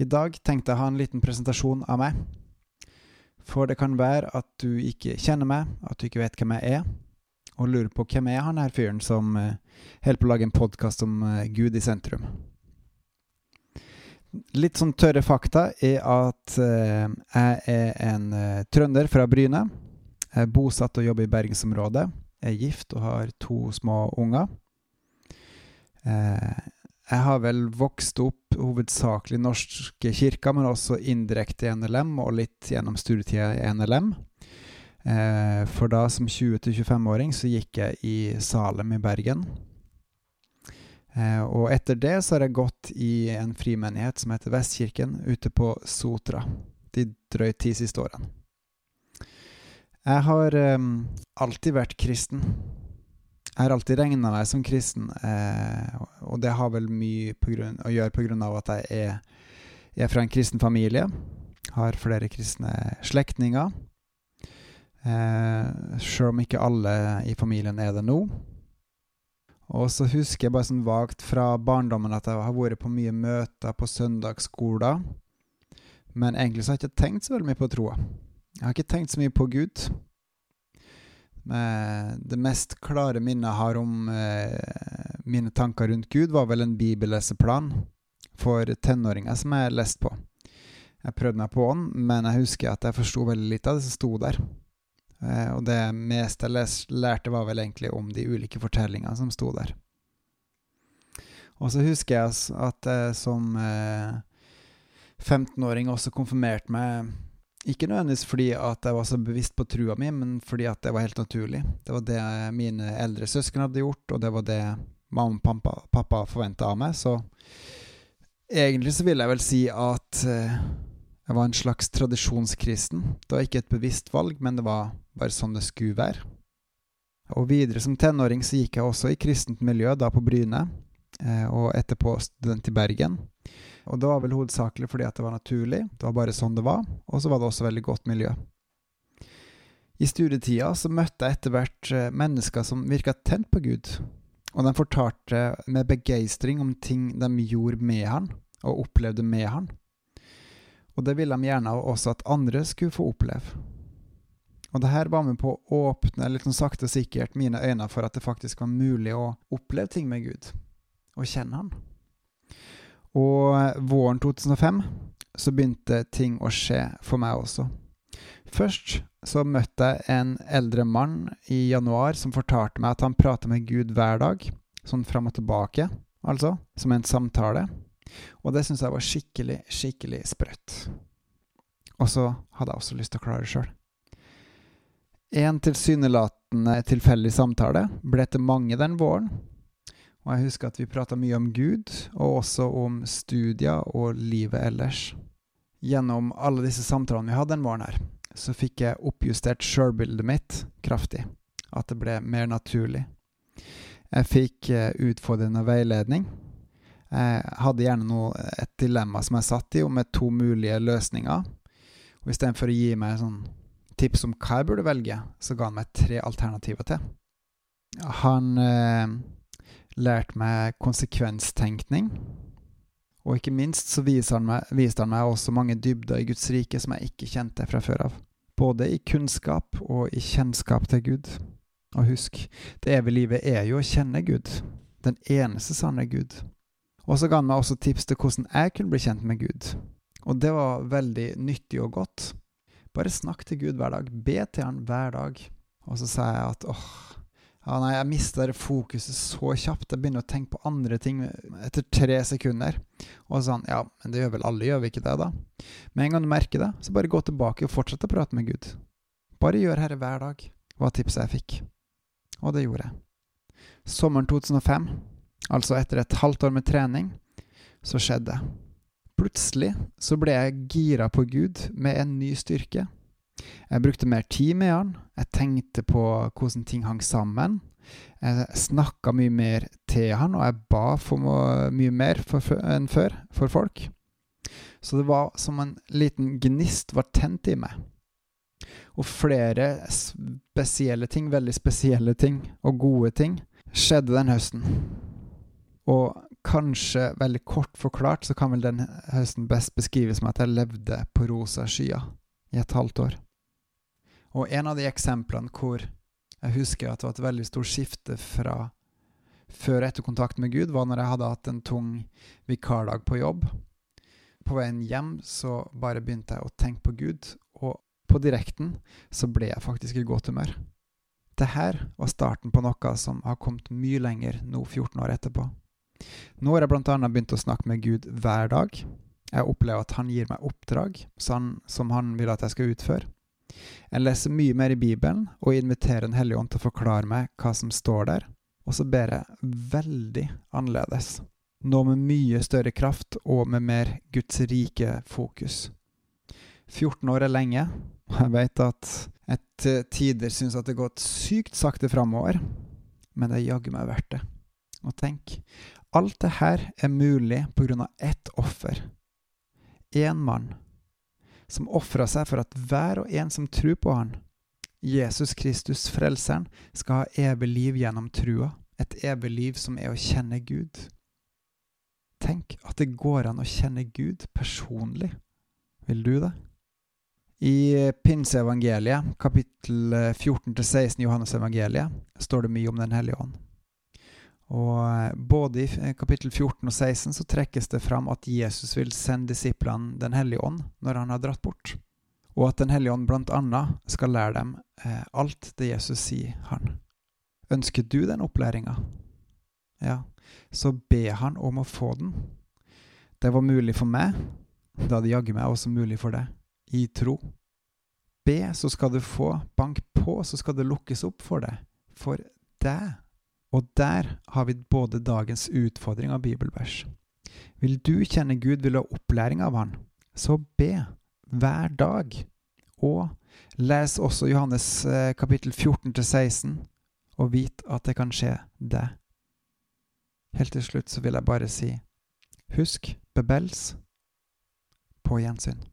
I dag tenkte jeg å ha en liten presentasjon av meg. For det kan være at du ikke kjenner meg, at du ikke vet hvem jeg er, og lurer på hvem er han her fyren som eh, holder på å lage en podkast om eh, Gud i sentrum. Litt sånn tørre fakta er at eh, jeg er en trønder fra Bryne. Jeg er bosatt og jobber i bergensområdet. Jeg er gift og har to små unger. Eh, jeg har vel vokst opp hovedsakelig i norske kirker, men også indirekte i NLM, og litt gjennom studietida i NLM. Eh, for da, som 20-25-åring, så gikk jeg i Salem i Bergen. Eh, og etter det så har jeg gått i en frimenighet som heter Vestkirken, ute på Sotra, de drøyt ti siste årene. Jeg har eh, alltid vært kristen. Jeg har alltid regna meg som kristen, eh, og det har vel mye grunn, å gjøre pga. at jeg er, er, fra en kristen familie. Har flere kristne slektninger. Eh, Sjøl om ikke alle i familien er det nå. Og så husker jeg bare sånn vagt fra barndommen at jeg har vært på mye møter på søndagsskoler. Men egentlig så har jeg ikke tenkt så veldig mye på troa. Jeg har ikke tenkt så mye på Gud. Det mest klare minnet jeg har om eh, mine tanker rundt Gud, var vel en bibelleseplan for tenåringer som jeg leste på. Jeg prøvde meg på den, men jeg husker at jeg forsto veldig lite av det som sto der. Eh, og det meste jeg lærte, var vel egentlig om de ulike fortellingene som sto der. Og så husker jeg at jeg som eh, 15-åring også konfirmerte meg ikke nødvendigvis fordi at jeg var så bevisst på trua mi, men fordi at det var helt naturlig. Det var det mine eldre søsken hadde gjort, og det var det mamma og pappa, pappa forventa av meg. Så egentlig så vil jeg vel si at uh, jeg var en slags tradisjonskristen. Det var ikke et bevisst valg, men det var bare sånn det skulle være. Og videre som tenåring så gikk jeg også i kristent miljø, da på Bryne, uh, og etterpå student i Bergen. Og det var vel hovedsakelig fordi at det var naturlig, det var bare sånn det var, og så var det også veldig godt miljø. I studietida så møtte jeg etter hvert eh, mennesker som virka tent på Gud, og de fortalte med begeistring om ting de gjorde med han, og opplevde med han. Og det ville de gjerne også at andre skulle få oppleve. Og det her var med på å åpne litt sånn sakte og sikkert mine øyne for at det faktisk var mulig å oppleve ting med Gud, og kjenne Han. Og våren 2005 så begynte ting å skje for meg også. Først så møtte jeg en eldre mann i januar som fortalte meg at han prater med Gud hver dag, sånn fram og tilbake, altså, som en samtale. Og det syntes jeg var skikkelig, skikkelig sprøtt. Og så hadde jeg også lyst til å klare det sjøl. En tilsynelatende tilfeldig samtale ble til mange den våren, og jeg husker at vi prata mye om Gud, og også om studier og livet ellers. Gjennom alle disse samtalene vi hadde den våren her, så fikk jeg oppjustert sjølbildet mitt kraftig. At det ble mer naturlig. Jeg fikk uh, utfordrende veiledning. Jeg hadde gjerne noe, et dilemma som jeg satt i, og med to mulige løsninger. Og istedenfor å gi meg sånn tips om hva jeg burde velge, så ga han meg tre alternativer til. Han uh, lært meg konsekvenstenkning. Og ikke minst så viste han, meg, viste han meg også mange dybder i Guds rike som jeg ikke kjente fra før av. Både i kunnskap og i kjennskap til Gud. Og husk, det evige livet er jo å kjenne Gud. Den eneste sanne Gud. Og så ga han meg også tips til hvordan jeg kunne bli kjent med Gud. Og det var veldig nyttig og godt. Bare snakk til Gud hver dag. Be til han hver dag. Og så sa jeg at åh, ja, nei, jeg mister fokuset så kjapt. Jeg begynner å tenke på andre ting etter tre sekunder. Og sånn, ja, men det gjør vel alle, gjør vi ikke det, da? Med en gang du merker det, så bare gå tilbake og fortsett å prate med Gud. Bare gjør dette hver dag, var tipset jeg fikk. Og det gjorde jeg. Sommeren 2005, altså etter et halvt år med trening, så skjedde det. Plutselig så ble jeg gira på Gud med en ny styrke. Jeg brukte mer tid med han. Jeg tenkte på hvordan ting hang sammen. Jeg snakka mye mer til han, og jeg ba for mye mer for, enn før for folk. Så det var som en liten gnist var tent i meg. Og flere spesielle ting, veldig spesielle ting, og gode ting, skjedde den høsten. Og kanskje veldig kort forklart så kan vel den høsten best beskrives med at jeg levde på rosa skyer i et halvt år. Og en av de eksemplene hvor jeg husker at det var et veldig stort skifte fra før og etter kontakt med Gud, var når jeg hadde hatt en tung vikardag på jobb. På veien hjem så bare begynte jeg å tenke på Gud, og på direkten så ble jeg faktisk i godt humør. Det her var starten på noe som har kommet mye lenger nå 14 år etterpå. Nå har jeg bl.a. begynt å snakke med Gud hver dag. Jeg opplever at han gir meg oppdrag som han vil at jeg skal utføre. Jeg leser mye mer i Bibelen og inviterer Den hellige ånd til å forklare meg hva som står der, og så ber jeg veldig annerledes. Nå med mye større kraft og med mer Guds rike fokus. 14 år er lenge, og jeg vet at jeg til tider syns at det har gått sykt sakte framover, men det er jaggu meg verdt det. Og tenk, Alt det her er mulig på grunn av ett offer. Én mann som ofra seg for at hver og en som tror på han, Jesus Kristus, Frelseren, skal ha evig liv gjennom trua, et evig liv som er å kjenne Gud. Tenk at det går an å kjenne Gud personlig. Vil du det? I Pinseevangeliet, kapittel 14-16 i Johannes evangeliet, står det mye om Den hellige ånd. Og eh, både i eh, kapittel 14 og 16 så trekkes det fram at Jesus vil sende disiplene Den hellige ånd når han har dratt bort, og at Den hellige ånd annet skal lære dem eh, alt det Jesus sier han. Ønsker du den opplæringa? Ja, så be han om å få den. Det var mulig for meg, da det jaggu meg også mulig for deg, i tro. Be, så skal du få. Bank på, så skal det lukkes opp for deg. For deg og der har vi både dagens utfordring av bibelvers. Vil du kjenne Gud, vil du ha opplæring av Han, så be hver dag. Og les også Johannes eh, kapittel 14-16, og vit at det kan skje deg. Helt til slutt så vil jeg bare si, husk Bebels på gjensyn.